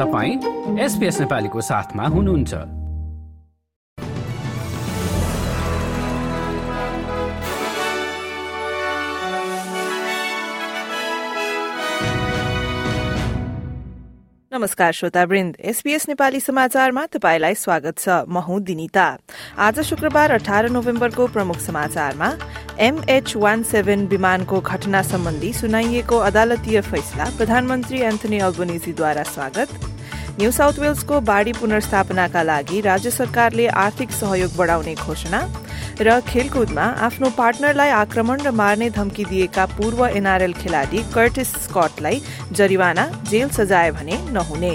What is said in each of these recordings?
तपाईँ एसपिएस नेपालीको साथमा हुनुहुन्छ। नमस्कार श्रोतावृन्द एसपीएस नेपाली समाचारमा तपाईँलाई स्वागत छ। म हुँ दिनिता। आज शुक्रबार अठार नोभेम्बरको प्रमुख समाचारमा एमएच वान सेभेन विमानको घटना सम्बन्धी सुनाइएको अदालतीय फैसला प्रधानमन्त्री एन्थनी अल्बोनिजीद्वारा स्वागत। न्यू साउथ वेल्सको बाढ़ी पुनर्स्थापनाका लागि राज्य सरकारले आर्थिक सहयोग बढ़ाउने घोषणा र खेलकुदमा आफ्नो पार्टनरलाई आक्रमण र मार्ने धम्की दिएका पूर्व एनआरएल खेलाडी कर्टिस स्कटलाई जरिवाना जेल सजाय भने नहुने।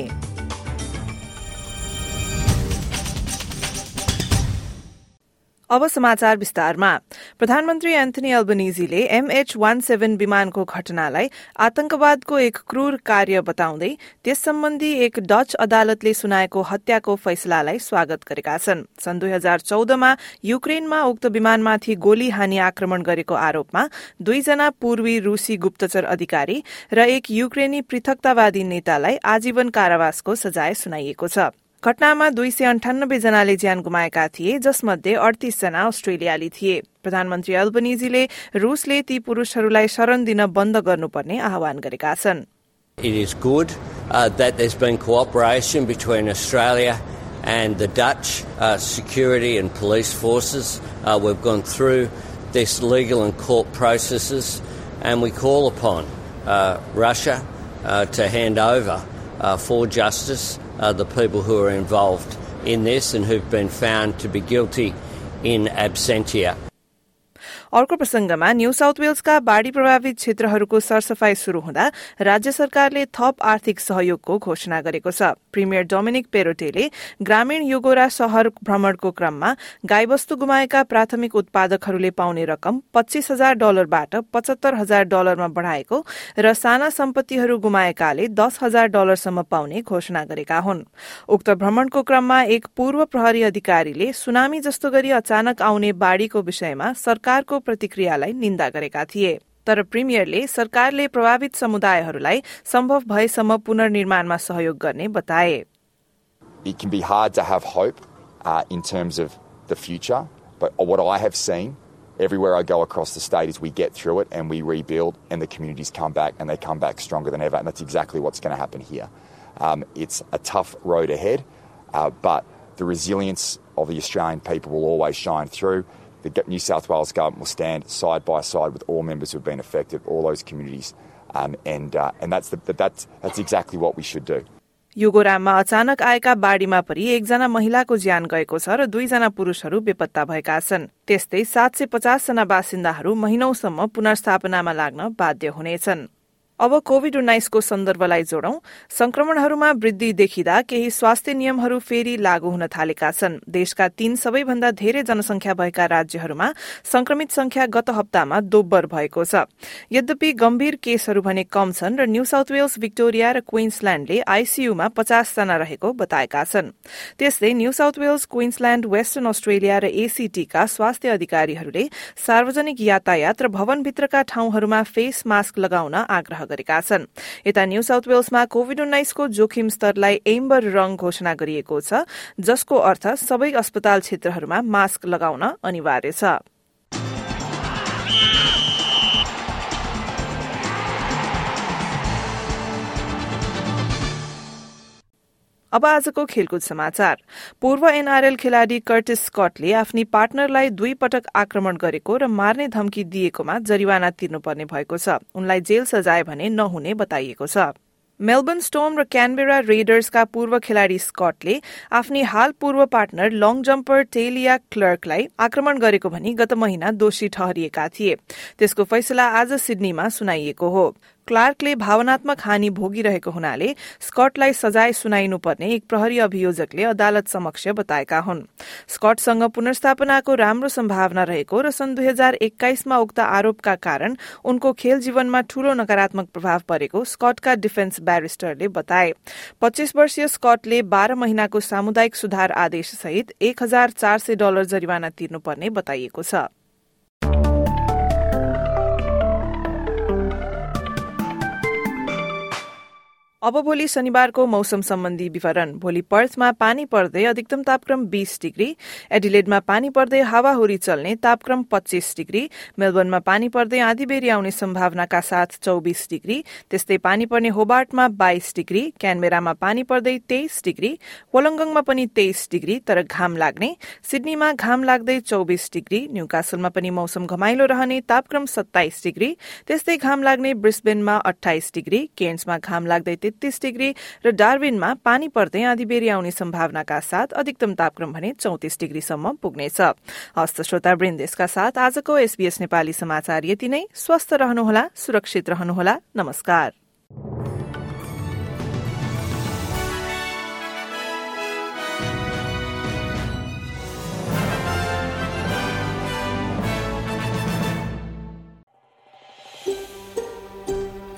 अब समाचार विस्तारमा। प्रधानमन्त्री एन्थनी अल्बनिजीले एमएच वान सेभेन विमानको घटनालाई आतंकवादको एक क्रूर कार्य बताउँदै त्यस सम्बन्धी एक डच अदालतले सुनाएको हत्याको फैसलालाई स्वागत गरेका छन्। सन् दुई हजार चौधमा युक्रेनमा उक्त विमानमाथि गोली हानी आक्रमण गरेको आरोपमा दुईजना पूर्वी रूसी गुप्तचर अधिकारी र एक युक्रेनी पृथकतावादी नेतालाई आजीवन कारावासको सजाय सुनाइएको छ। घटनामा दुई सय अन्ठानब्बे जनाले ज्यान गुमाएका थिए जसमध्ये अडतिस जना अस्ट्रेलियाली थिए प्रधानमन्त्री अल्बनिजीले रूसले ती पुरूषहरूलाई शरण दिन बन्द गर्नुपर्ने आह्वान गरेका छन् It is good uh, that there's been cooperation between Australia and the Dutch uh, security and police forces. Uh, we've gone through this legal and court processes, and we call upon uh, Russia uh, to hand over uh, for justice uh, the people who are involved in this and who've been found to be guilty in absentia. अर्को प्रसंगमा new south वेल्सका बाढ़ी प्रभावित क्षेत्रहरूको सरसफाई शुरू हुँदा राज्य सरकारले थप आर्थिक सहयोगको घोषणा गरेको छ। प्रिमियर डोमिनिक पेरोटेले ग्रामीण युगोरा शहर भ्रमणको क्रममा गाईवस्तु गुमाएका प्राथमिक उत्पादकहरूले पाउने रकम पच्चीस हजार डलरबाट पचहत्तर हजार डलरमा बढ़ाएको र साना सम्पत्तिहरू गुमाएकाले दस हजार डलरसम्म पाउने घोषणा गरेका हुन्। उक्त भ्रमणको क्रममा एक पूर्व प्रहरी अधिकारीले सुनामी जस्तो गरी अचानक आउने बाढ़ीको विषयमा सरकारको प्रतिक्रियालाई निन्दा गरेका थिए तर प्रिमियरले सरकारले प्रभावित समुदायहरूलाई सम्भव भएसम्म पुनर्निर्माणमा सहयोग गर्ने बताए It can be hard to have hope uh, in terms of the future, but what I have seen everywhere I go across the state is we get through it and we rebuild, and the communities come back and they come back stronger than ever, and that's exactly what's going to happen here. Um, it's a tough road ahead, uh, but the resilience of the Australian people will always shine through. The New South Wales government will stand side by side with all members who have been affected, all those communities, um, and uh, and that's the, that's that's exactly what we should do. युगोराममा अचानक आएका बाढ़ीमा परि एकजना महिलाको ज्यान गएको छ र दुईजना पुरूषहरू बेपत्ता भएका छन् त्यस्तै सात सय पचासजना बासिन्दाहरू महिनौसम्म पुनर्स्थापनामा लाग्न बाध्य हुनेछन् अब कोविड उन्नाइसको सन्दर्भलाई जोडौं। संक्रमणहरूमा वृद्धि देखिँदा केही स्वास्थ्य नियमहरू फेरि लागू हुन थालेका छन्। देशका तीन सबैभन्दा धेरै जनसंख्या भएका राज्यहरूमा संक्रमित संख्या गत हप्तामा दोब्बर भएको छ। यद्यपि गम्भीर केसहरू भने कम छन् र न्यू साउथ वेल्स विक्टोरिया र क्वीन्सल्याण्डले आईसीयूमा पचासजना रहेको बताएका छन्। त्यस्तै New South Wales Queensland Western Australia र एसीटीका स्वास्थ्य अधिकारीहरूले सार्वजनिक यातायात र भवनभित्रका ठाउँहरूमा फेस मास्क लगाउन आग्रह गरेका छन्। यता न्यू साउथ वेल्समा कोविड उन्नाइसको जोखिम स्तरलाई एम्बर रंग घोषणा गरिएको छ जसको अर्थ सबै अस्पताल क्षेत्रहरूमा मास्क लगाउन अनिवार्य छ। अब आजको खेलकुद समाचार। पूर्व एनआरएल खेलाड़ी कर्टिस स्कटले आफ्नी पार्टनरलाई दुई पटक आक्रमण गरेको र मार्ने धम्की दिएकोमा जरिवाना तिर्नुपर्ने भएको छ। उनलाई जेल सजाय भने नहुने बताइएको छ। मेलबर्न स्टोम र क्यानबेरा रेडर्सका पूर्व खेलाड़ी स्कटले आफ्नी हाल पूर्व पार्टनर लङ जम्पर टेलिया क्लर्कलाई आक्रमण गरेको भनी गत महिना दोषी ठहरिएका थिए। त्यसको फैसला आज सिडनीमा सुनाइएको हो। क्लार्कले भावनात्मक हानि भोगिरहेको हुनाले स्कटलाई सजाय सुनाइनुपर्ने एक प्रहरी अभियोजकले अदालत समक्ष बताएका हुन्। स्कटसँग पुनर्स्थापनाको राम्रो सम्भावना रहेको र सन् दुई हजार एक्काइसमा उक्त आरोपका कारण उनको खेल जीवनमा ठूलो नकारात्मक प्रभाव परेको स्कटका डिफेन्स ब्यारिस्टरले बताए। पच्चीस वर्षीय स्कटले बाह्र महिनाको सामुदायिक सुधार आदेश सहित एक हजार चार सय डलर जरिवाना तिर्नुपर्ने बताइएको छ। अब भोलि शनिबारको मौसम सम्बन्धी विवरण। भोलि पर्थमा पानी पर्दै अधिकतम तापक्रम बीस डिग्री एडिलेडमा पानी पर्दै हावाहुरी चल्ने तापक्रम पच्चीस डिग्री मेलबर्नमा पानी पर्दै आँधीबेरी आउने सम्भावनाका साथ चौबिस डिग्री त्यस्तै पानी पर्ने होबार्टमा बाइस डिग्री क्यानबेरामा पानी पर्दै तेइस डिग्री वलङ्गङमा पनि तेइस डिग्री तर घाम लाग्ने सिडनीमा घाम लाग्दै चौबिस डिग्री न्यूकासलमा पनि मौसम घमाइलो रहने तापक्रम सत्ताइस डिग्री त्यस्तै घाम लाग्ने ब्रिस्बेनमा अठाइस डिग्री केन्समा घाम लाग्दै तेत्तीस डिग्री र डार्विनमा पानी पर्दै आँधीबेरी आउने सम्भावनाका साथ अधिकतम तापक्रम भने चौतिस डिग्रीसम्म पुग्नेछ। हस्त श्रोता वृन्देशका साथ आजको एसबीएस नेपाली समाचार यति नै। स्वस्थ रहनुहोला सुरक्षित रहनुहोला। नमस्कार।